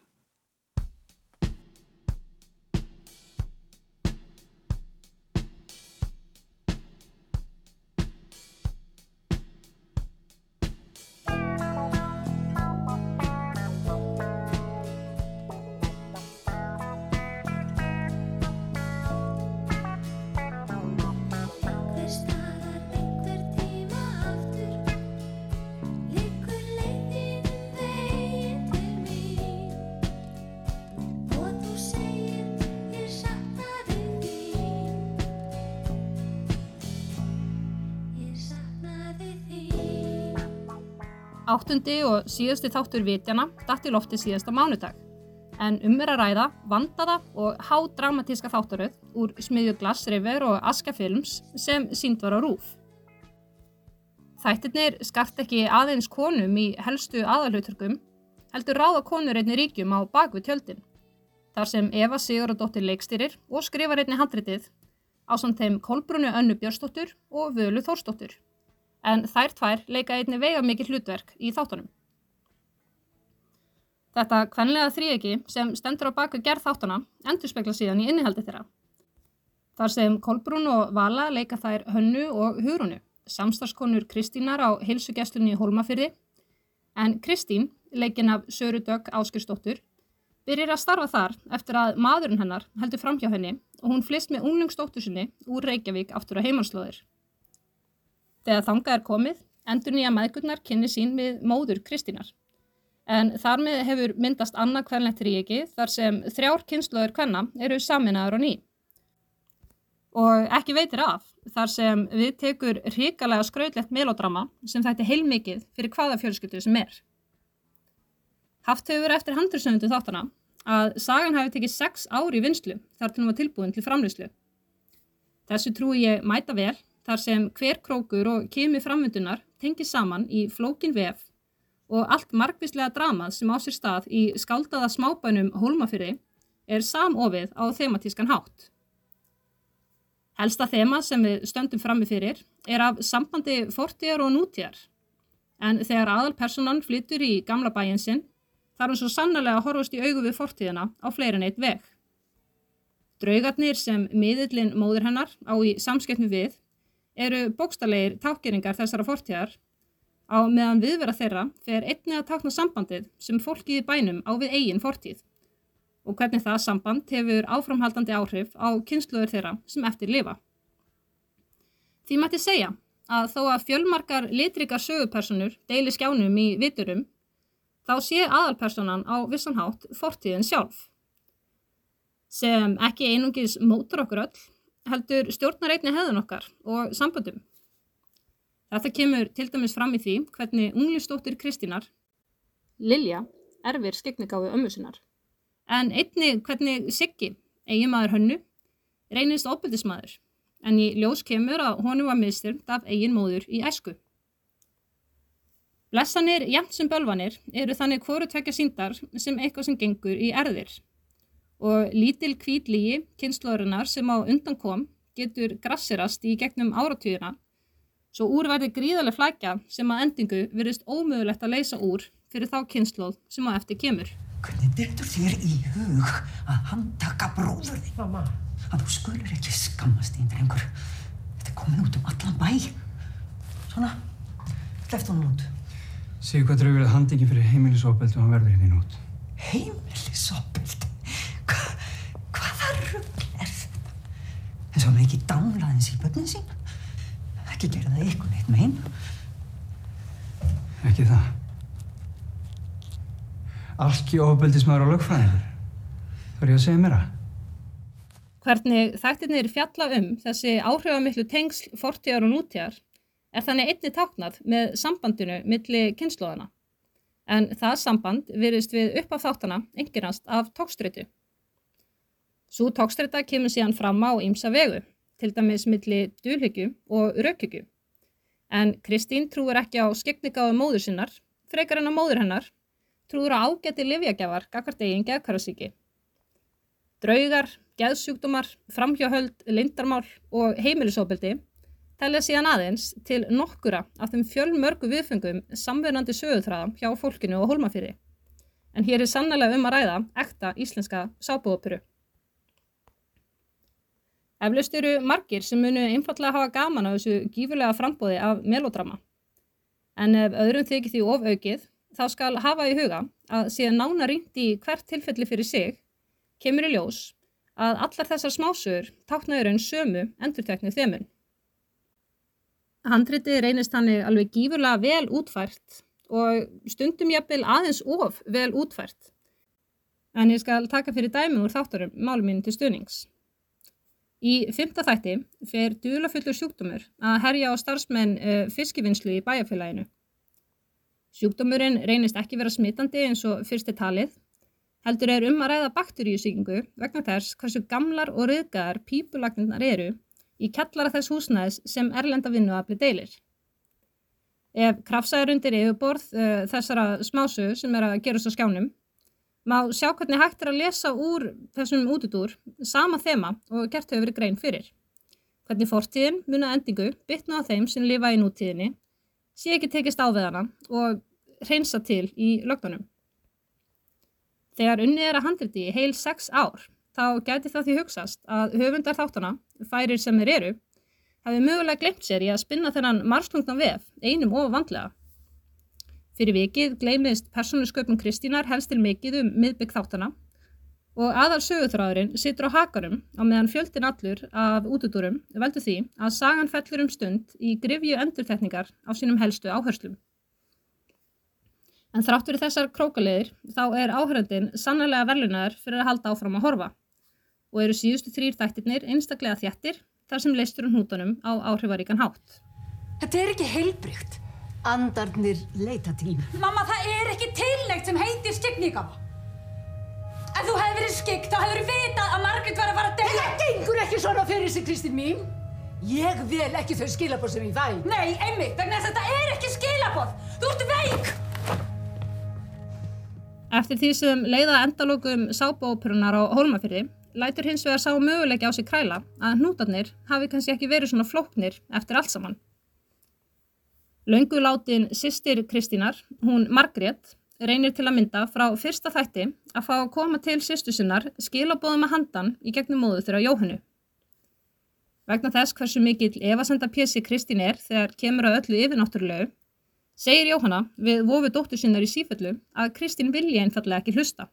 Síðasti þáttur vitjana datt í lofti síðasta mánudag. En um er að ræða vandaða og hádramatíska þáttaröð úr smiðju Glass River og Aska Films sem sínd var á rúf. Þættirnir skart ekki aðeins konum í helstu aðalhauturkum, heldur ráða konur einni ríkjum á bakvið tjöldin. Þar sem Eva Sigurðardóttir leikstýrir og skrifar einni handritið á samt þeim Kolbrunu Önnu Björnsdóttur og Völu Þórsdóttur. En þær tvær leika einni vega mikið hlutverk í þáttunum. Þetta kvenlega þríegi sem stendur á baku gerð þáttuna endur spekla síðan í innihaldi þeirra. Þar sem Kolbrún og Vala leika þær Hönnu og Hurunu, samstarfskonur Kristínar á heilsugesslunni í Hólmafyrði, en Kristín, leikin af Söru Dögg Áskirsdóttur, byrjir að starfa þar eftir að maðurinn hennar heldur fram hjá henni og hún flist með unglingsdóttur sinni úr Reykjavík aftur á heimanslóðir. Þegar þangað er komið, endur nýja meðgurnar kynni sín við móður Kristínar. En þar með hefur myndast annað kvenlegt ríki þar sem þrjár kynnslóður kvenna eru saminaður á ný. Og ekki veitir af, þar sem við tekur ríkalega skrautlegt melodrama sem þætti heilmikið fyrir hvaða fjölskyldu sem er. Haft hefur eftir handursöndu þáttana að sagan hafi tekið sex ár í vinslu þar til hún var tilbúin til framlýslu. Þessu trúi ég mæta vel þar sem hver krókur og kimi framvöndunar tengir saman í flókin vef og allt margvíslega dramað sem á sér stað í skáldaða smábænum hólmafyrði er samofið á thematískan hátt. Helsta þema sem við stöndum frammi fyrir er af sambandi fortíðar og nútíðar, en þegar aðalpersonan flyttur í gamla bæin sinn, þarf hún svo sannlega að horfast í augu við fortíðina á fleirin eitt veg. Draugarnir sem miðillin móður hennar á í samskipnu við eru bókstarleir tákgeringar þessara fortíðar á meðan viðvera þeirra fer einni að tákna sambandið sem fólkið í bænum á við eigin fortíð og hvernig það samband hefur áframhaldandi áhrif á kynsluður þeirra sem eftir lifa. Því mætti segja að þó að fjölmarkar litrikar sögupersonur deili skjánum í viturum, þá sé aðalpersonan á vissanhátt fortíðin sjálf. Sem ekki einungis mótur okkur öll, heldur stjórnar einni hefðun okkar og samböndum. Þetta kemur til dæmis fram í því hvernig unglistóttir Kristínar, Lilja, erfir skegnigáfi ömmu sinnar. En einni hvernig Siggi, eiginmaður hönnu, reynist ofbeldismadur, en í ljós kemur að honum var miðstyrmt af eigin móður í æsku. Blessanir, jæmt sem bölvanir, eru þannig hvoru tvekja síndar sem eitthvað sem gengur í erðir. Og lítil kvítlígi kynnslóðurinnar sem á undan kom getur grassirast í gegnum áratugina, svo úr verði gríðarlega flækja sem að endingu virðist ómögulegt að leysa úr fyrir þá kynnslóð sem á eftir kemur. Hvernig dettur þér í hug að handtaka bróður þig? Mamma. Að þú skulur ekki skammast þín, drengur. Þetta er komin út um allan bæ. Svona, hleft honum út. Sigur hvað draugur að handingin fyrir heimilisofbeldi og hann verður hérna út. Heimilisofbeldi? Hva, hvaða rugg er þetta? En svo hann ekki dánlaðins í börnin sín? Ekki gera það ykkur neitt mein? Ekki það. Alki ofbeldismæður á lögfræðingur. Það er ég að segja mér að. Hvernig þættirnir fjalla um þessi áhrifamiklu tengsl fortíðar og nútíðar er þannig einni táknað með sambandinu milli kynnslóðana. En það samband virðist við upp af þáttana enginnast af tókstrytu. Svo tókstryta kemur síðan fram á ýmsa vegu, til dæmis milli dulhyggju og raukhyggju. En Kristín trúur ekki á skegningáðu móður sinnar, frekar en á móður hennar, trúur á ágæti livjagjafar gagvart eigin geðkarasíki. Draugar, geðsjúkdómar, framhjáhöld, lindarmál og heimilisofbeldi telja síðan aðeins til nokkura af þeim fjölmörgu viðfengum samverðandi söguþræða hjá fólkinu og hólmafýri. En hér er sannlega um að ræða ekta íslenska sábúopuru. Eflaust eru margir sem munu einfallega hafa gaman á þessu gífurlega frambóði af melodrama. En ef öðrum þykir því of aukið, þá skal hafa í huga að síðan nána rýnt í hvert tilfelli fyrir sig, kemur í ljós að allar þessar smásögur táknaður en sömu endurteknu þemun. Handritið reynist þannig alveg gífurlega vel útfært og stundum jafnvel aðeins of vel útfært. En ég skal taka fyrir dæmi úr þáttarum málum mínu til stunings. Í fymta þætti fer dulafullur sjúkdómur að herja á starfsmenn uh, fiskivinnslu í bæjarfélaginu. Sjúkdómurinn reynist ekki vera smitandi eins og fyrst er talið, heldur er um að ræða bakteríusýkingu vegna þess hversu gamlar og ryðgaðar pípulagnirnar eru í kjallara þess húsnæðis sem erlenda vinnuafli deilir. Ef krafsaður undir yfirborð uh, þessara smásu sem er að gerast á skjánum, má sjá hvernig hægt er að lesa úr þessum útudúr sama þema og gert hefur verið grein fyrir. Hvernig fortíðin muna endingu bytna á þeim sem lifa í nútíðinni, sé ekki tekist á við hana og hreinsa til í lögdunum. Þegar unnið er að handriti í heil sex ár, þá gæti það því hugsast að höfundar þáttana, færir sem þeir eru, hafi mögulega glemt sér í að spinna þennan marstungna vef einum og vandlega. Fyrir vikið gleymist persónusköpum Kristínar helst til mikið um miðbygg þáttana og aðal sögutráðurinn situr á hakarum á meðan fjöldin allur af útudúrum veldur því að sagan fellur um stund í grifju endurtekningar á sínum helstu áherslum. En þrátt fyrir þessar krókaleðir þá er áhöröndin sannlega verlunar fyrir að halda áfram að horfa og eru síðustu þrýr þættirnir einstaklega þjættir þar sem leistur um hnútonum á áhrifaríkan hátt. Þetta er ekki heilbrygt. Andarnir leita til mín. Mamma, það er ekki tilnægt sem heitir skyggníkama. Ef þú hefði verið skyggt, þá hefur vitað að Margrét var að fara að deyja. Það gengur ekki svona fyrir sig, Kristín mín. Ég vel ekki þau skilabóð sem ég væ. Nei, einmitt, vegna þess að þetta er ekki skilabóð. Þú ert veik. Eftir því sem leiða endalókum sábóperunar á Hólmafyrði, lætur hins vegar sá möguleiki á sig kræla að hnútarnir hafi kannski ekki verið svona flóknir eftir allt saman. Löngu látin sýstir Kristínar, hún Margrét, reynir til að mynda frá fyrsta þætti að fá að koma til sýstu sinnar skilabóðum að handan í gegnum móðu þeirra Jóhannu. Vegna þess hversu mikill evasenda pjessi Kristín er þegar kemur að öllu yfirnáttúrulegu, segir Jóhanna við vofu dóttur sinnar í sífellu að Kristín vilja einfallega ekki hlusta.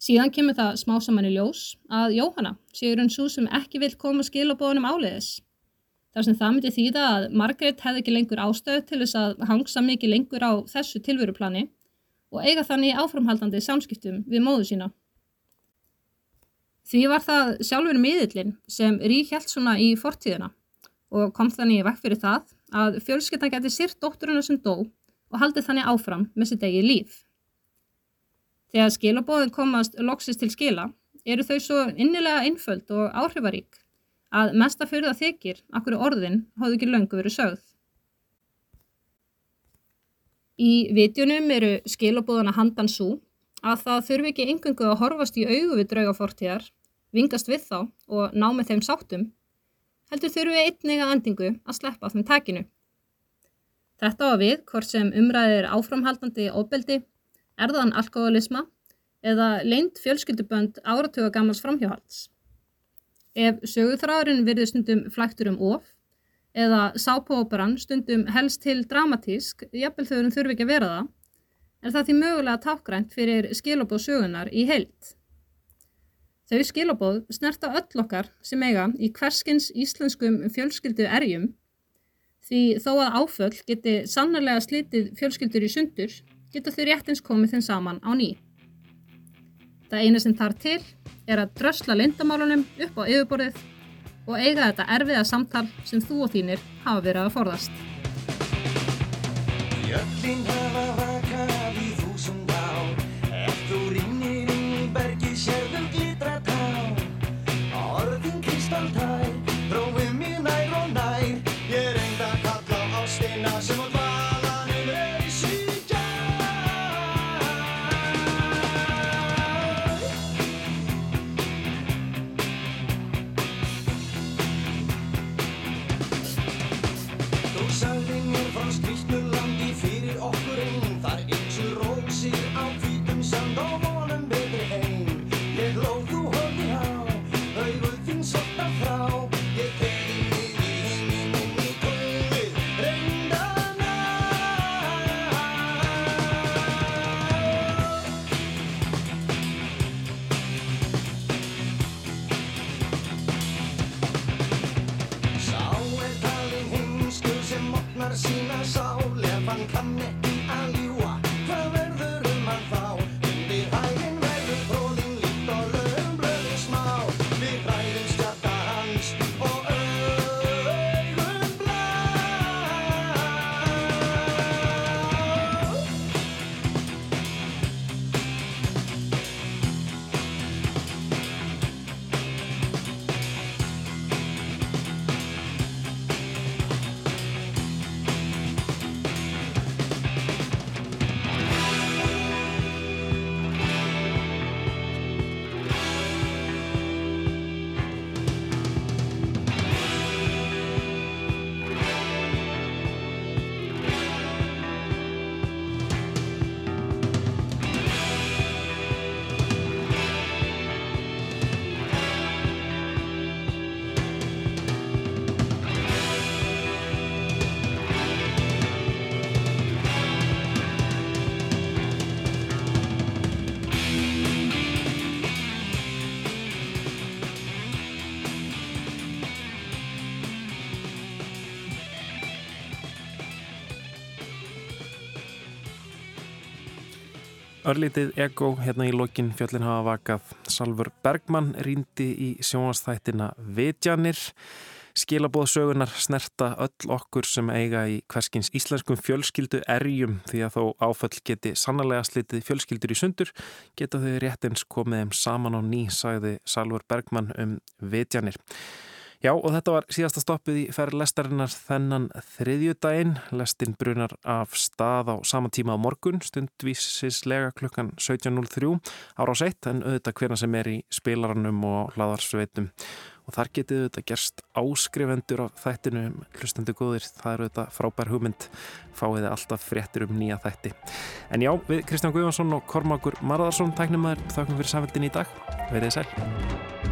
Síðan kemur það smá saman í ljós að Jóhanna séur hún svo sem ekki vil koma skilabóðunum áleiðis. Þar sem það myndi þýða að Margrét hefði ekki lengur ástöðu til þess að hangsa mikið lengur á þessu tilveruplani og eiga þannig áframhaldandi samskiptum við móðu sína. Því var það sjálfur miðillin sem ríkjælt svona í fortíðina og kom þannig vekk fyrir það að fjölskyldan geti sýrt dótturuna sem dó og haldið þannig áfram með sitt eigi líf. Þegar skilabóðin komast loksist til skila eru þau svo innilega einföld og áhrifarík að mesta fyrir það þykir akkur orðin hafðu ekki löngu verið sögð. Í vitjunum eru skilabóðana handan svo að það þurfi ekki engungu að horfast í augu við draugafortíðar, vingast við þá og ná með þeim sáttum, heldur þurfi einnig að endingu að sleppa þeim takinu. Þetta á við hvort sem umræðir áframhaldandi óbeldi, erðan alkoholisma eða leint fjölskyldubönd áratuga gamals framhjóhalds. Ef sögurþráðurinn virði stundum flæktur um of eða sápóoperan stundum helst til dramatísk, jafnvel þau þurfi ekki að vera það, er það því mögulega tákgrænt fyrir skilabóð sögunar í heilt. Þau skilabóð snerta öll okkar sem eiga í hverskins íslenskum fjölskyldu erjum því þó að áföll geti sannarlega slitið fjölskyldur í sundur geta þau réttins komið þeim saman á ný. Það eina sem þarf til er að drösla lindamálunum upp á yfirborðið og eiga þetta erfiða samtal sem þú og þínir hafa verið að forðast. Örlítið ego hérna í lokin fjöllin hafa vakað Salfur Bergmann rýndi í sjónastættina Vitjanir. Skilabóð sögunar snerta öll okkur sem eiga í hverskins íslenskum fjölskyldu erjum því að þó áföll geti sannlega slitið fjölskyldur í sundur geta þau réttins komið þeim saman á ný, sagði Salfur Bergmann um Vitjanir. Já og þetta var síðasta stoppið í ferð lestarinnar þennan þriðjudaginn. Lestin brunar af stað á sama tíma á morgun, stundvísislega klukkan 17.03 ára á seitt en auðvitað hverna sem er í spilaranum og hlaðarsveitum. Og þar getið auðvitað gerst áskrifendur af þættinu, hlustendu góðir, það eru auðvitað frábær hugmynd, fáiði alltaf fréttir um nýja þætti. En já, við Kristján Guðvarsson og Kormákur Marðarsson, tæknum maður, þakkum fyrir samfélgin í dag. Verðið sæl.